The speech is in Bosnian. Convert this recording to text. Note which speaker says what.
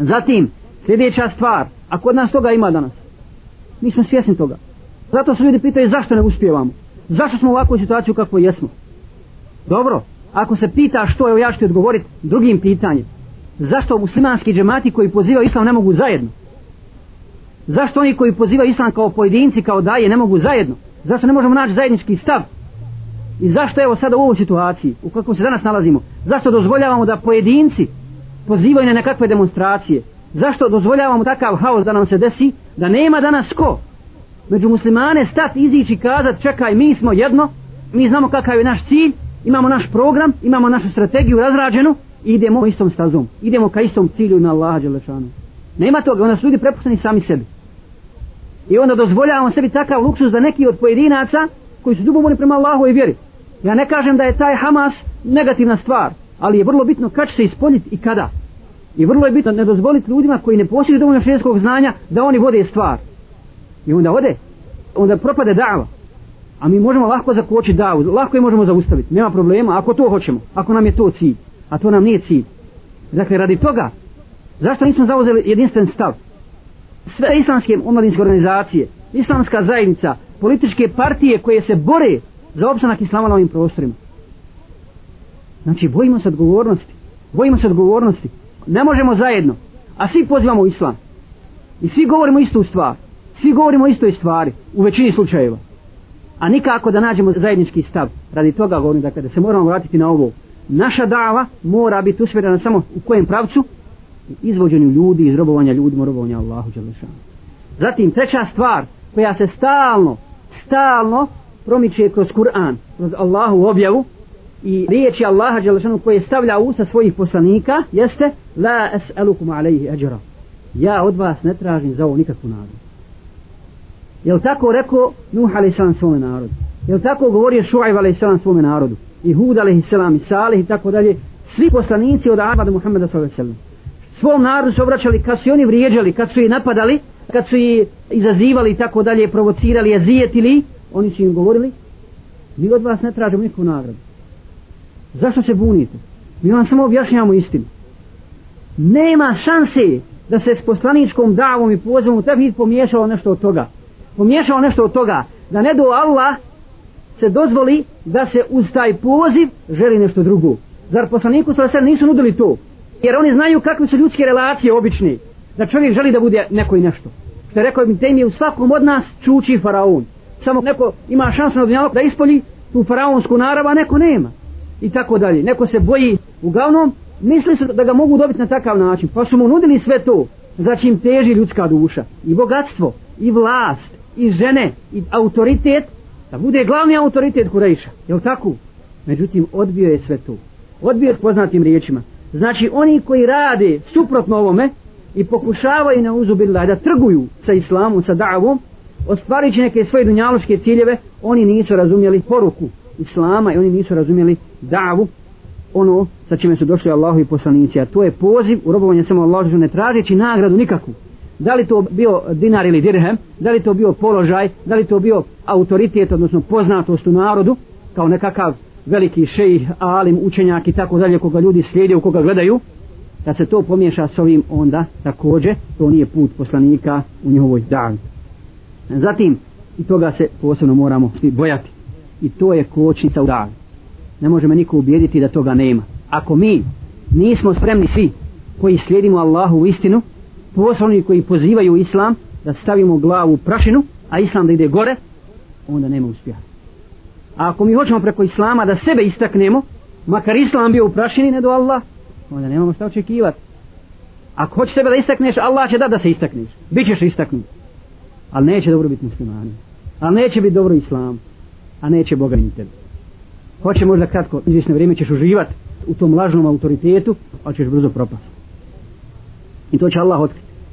Speaker 1: Zatim, sljedeća stvar, a kod nas toga ima danas. Mi smo svjesni toga. Zato se ljudi pitaju zašto ne uspijevamo. Zašto smo u ovakvoj situaciji kako jesmo. Dobro, ako se pita što je, ja ću odgovoriti drugim pitanjem. Zašto muslimanski džemati koji pozivaju islam ne mogu zajedno? Zašto oni koji pozivaju islam kao pojedinci, kao daje, ne mogu zajedno? Zašto ne možemo naći zajednički stav? I zašto evo sada u ovoj situaciji, u kakvom se danas nalazimo, zašto dozvoljavamo da pojedinci pozivaju na nekakve demonstracije? Zašto dozvoljavamo takav haos da nam se desi, da nema danas ko? Među muslimane stat izići, kazat, čekaj, mi smo jedno, mi znamo kakav je naš cilj, imamo naš program, imamo našu strategiju razrađenu i idemo istom stazom, idemo ka istom cilju na Allaha Đelešanu. Nema toga, onda su ljudi prepušteni sami sebi. I onda dozvoljavamo sebi takav luksus da neki od pojedinaca koji su ljubomorni prema Allahu i vjeri. Ja ne kažem da je taj Hamas negativna stvar, ali je vrlo bitno kad će se ispoljiti i kada. I vrlo je bitno ne dozvoliti ljudima koji ne posjeduju dovoljno šerijskog znanja da oni vode stvar. I onda ode, onda propade dava. A mi možemo lahko zakočiti davu, lahko je možemo zaustaviti, nema problema, ako to hoćemo, ako nam je to cilj, a to nam nije cilj. Dakle, radi toga, zašto nismo zauzeli jedinstven stav? Sve islamske omladinske organizacije, islamska zajednica, političke partije koje se bore za opstanak islama na ovim prostorima. Znači, bojimo se odgovornosti. Bojimo se odgovornosti. Ne možemo zajedno. A svi pozivamo islam. I svi govorimo istu stvar. Svi govorimo istoj stvari. U većini slučajeva. A nikako da nađemo zajednički stav. Radi toga govorim dakle, da se moramo vratiti na ovo. Naša dava mora biti usmjerena samo u kojem pravcu? Izvođenju ljudi, izrobovanja ljudima, robovanja Allahu Đalešanu. Zatim, treća stvar koja se stalno, stalno promiče kroz Kur'an, kroz Allahu objavu i riječi Allaha Đelešanu koje stavlja u usta svojih poslanika jeste La es'alukum alaihi ajra Ja od vas ne tražim za ovo nikakvu nagradu. Jel tako rekao Nuh a.s. svome narodu? Jel tako govorio Šuajv a.s. svome narodu? I Hud a.s. i Salih i tako dalje. Svi poslanici od Abada do Muhammeda sallam Svom narodu se obraćali kad su oni vrijeđali, kad su i napadali, kad su i izazivali i tako dalje, provocirali, jezijetili, oni su im govorili, mi od vas ne tražimo nikakvu nagradu. Zašto se bunite? Mi vam samo objašnjamo istinu. Nema šanse da se s poslaničkom davom i pozivom tebi pomiješalo nešto od toga. Pomiješao nešto od toga. Da ne do Allah se dozvoli da se uz taj poziv želi nešto drugo. Zar poslaniku sa sve nisu nudili to? Jer oni znaju kakve su ljudske relacije obične. Da čovjek želi da bude neko i nešto. Što je rekao im tem je u svakom od nas čuči faraon. Samo neko ima šansu na dunjalog da ispolji tu faraonsku narav a neko nema i tako dalje. Neko se boji uglavnom misli su da ga mogu dobiti na takav način pa su mu nudili sve to znači za čim teži ljudska duša i bogatstvo i vlast i žene i autoritet da bude glavni autoritet Kurejša je tako? međutim odbio je sve to. Odbio je poznatim riječima. Znači oni koji rade suprotno ovome i pokušavaju na uzubila da trguju sa islamom, sa davom ostvarit će neke svoje dunjaloške ciljeve oni nisu razumjeli poruku islama i oni nisu razumjeli davu ono sa čime su došli Allahu i poslanici a to je poziv u robovanje samo Allahu ne tražeći nagradu nikakvu da li to bio dinar ili dirhem, da li to bio položaj, da li to bio autoritet, odnosno poznatost u narodu, kao nekakav veliki šejih, alim, učenjak i tako dalje, koga ljudi slijede, u koga gledaju, kad se to pomiješa s ovim onda, također, to nije put poslanika u njihovoj dan. Zatim, i toga se posebno moramo svi bojati. I to je kočnica u dan. Ne može me niko ubijediti da toga nema. Ako mi nismo spremni svi koji slijedimo Allahu u istinu, poslani koji pozivaju islam da stavimo glavu u prašinu a islam da ide gore onda nema uspjeha. A ako mi hoćemo preko islama da sebe istaknemo makar islam bio u prašini ne do Allah onda nemamo šta očekivati ako hoćeš sebe da istakneš Allah će da da se istakneš. Bit ćeš istaknut. Ali neće dobro biti muslimani. Ali neće biti dobro islam a neće Boga ni tebe. hoće možda kratko izvjesno vrijeme ćeš uživati u tom lažnom autoritetu ali ćeš brzo propasti i to će Allah otkriti